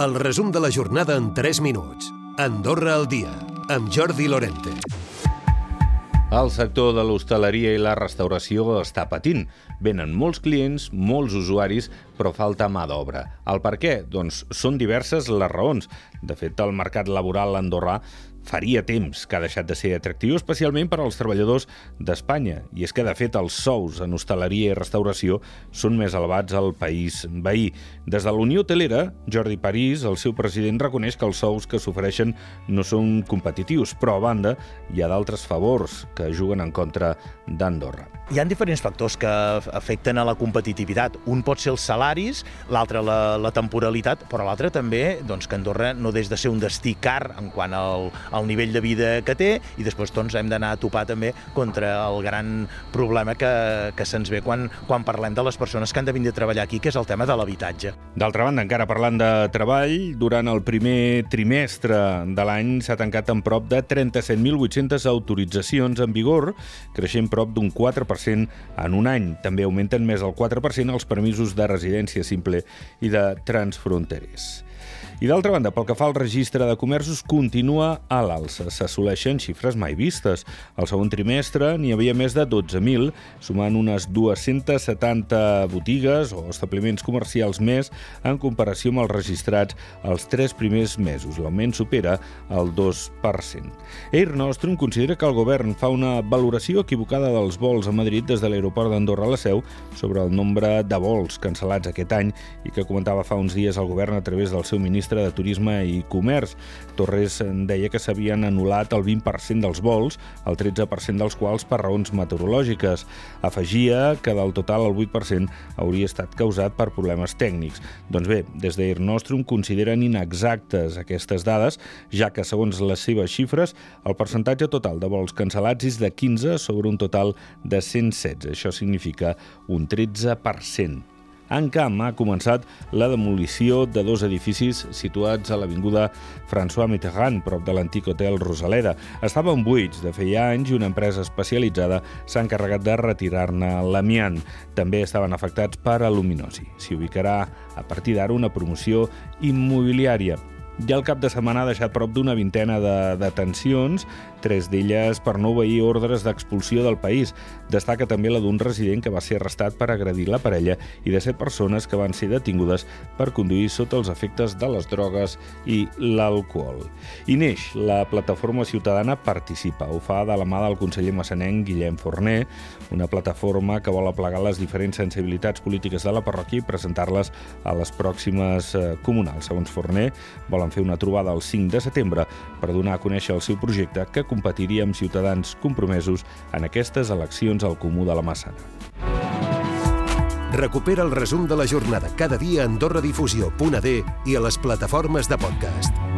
El resum de la jornada en 3 minuts. Andorra al dia, amb Jordi Lorente. El sector de l'hostaleria i la restauració està patint. Venen molts clients, molts usuaris, però falta mà d'obra. El per què? Doncs són diverses les raons. De fet, el mercat laboral andorrà faria temps que ha deixat de ser atractiu, especialment per als treballadors d'Espanya. I és que, de fet, els sous en hostaleria i restauració són més elevats al país veí. Des de la Unió Hotelera, Jordi París, el seu president, reconeix que els sous que s'ofereixen no són competitius, però, a banda, hi ha d'altres favors que juguen en contra d'Andorra. Hi ha diferents factors que afecten a la competitivitat. Un pot ser els salaris, l'altre la, la temporalitat, però l'altre també doncs, que Andorra no des de ser un destí car en quant al, el nivell de vida que té i després doncs, hem d'anar a topar també contra el gran problema que, que se'ns ve quan, quan parlem de les persones que han de venir a treballar aquí, que és el tema de l'habitatge. D'altra banda, encara parlant de treball, durant el primer trimestre de l'any s'ha tancat en prop de 37.800 autoritzacions en vigor, creixent prop d'un 4% en un any. També augmenten més del 4% els permisos de residència simple i de transfronterers. I d'altra banda, pel que fa al registre de comerços, continua a l'alça. S'assoleixen xifres mai vistes. Al segon trimestre n'hi havia més de 12.000, sumant unes 270 botigues o establiments comercials més en comparació amb els registrats els tres primers mesos. L'augment supera el 2%. Air Nostrum considera que el govern fa una valoració equivocada dels vols a Madrid des de l'aeroport d'Andorra a la Seu sobre el nombre de vols cancel·lats aquest any i que comentava fa uns dies el govern a través del seu ministre ministre de Turisme i Comerç. Torres deia que s'havien anul·lat el 20% dels vols, el 13% dels quals per raons meteorològiques. Afegia que del total el 8% hauria estat causat per problemes tècnics. Doncs bé, des d'Air Nostrum consideren inexactes aquestes dades, ja que segons les seves xifres, el percentatge total de vols cancel·lats és de 15 sobre un total de 116. Això significa un 13%. En Camp ha començat la demolició de dos edificis situats a l'Avinguda François Mitterrand, prop de l'antic hotel Rosaleda. Estaven buits de feia anys i una empresa especialitzada s'ha encarregat de retirar-ne l'amiant. També estaven afectats per aluminosi. S'hi ubicarà a partir d'ara una promoció immobiliària ja el cap de setmana ha deixat prop d'una vintena de detencions, tres d'elles per no obeir ordres d'expulsió del país. Destaca també la d'un resident que va ser arrestat per agredir la parella i de set persones que van ser detingudes per conduir sota els efectes de les drogues i l'alcohol. I neix, la plataforma ciutadana participa. Ho fa de la mà del conseller massanenc Guillem Forner, una plataforma que vol aplegar les diferents sensibilitats polítiques de la parròquia i presentar-les a les pròximes eh, comunals. Segons Forner, volen fer una trobada el 5 de setembre per donar a conèixer el seu projecte que competiria amb ciutadans compromesos en aquestes eleccions al Comú de la Massana. Recupera el resum de la jornada cada dia a AndorraDifusió.d i a les plataformes de podcast.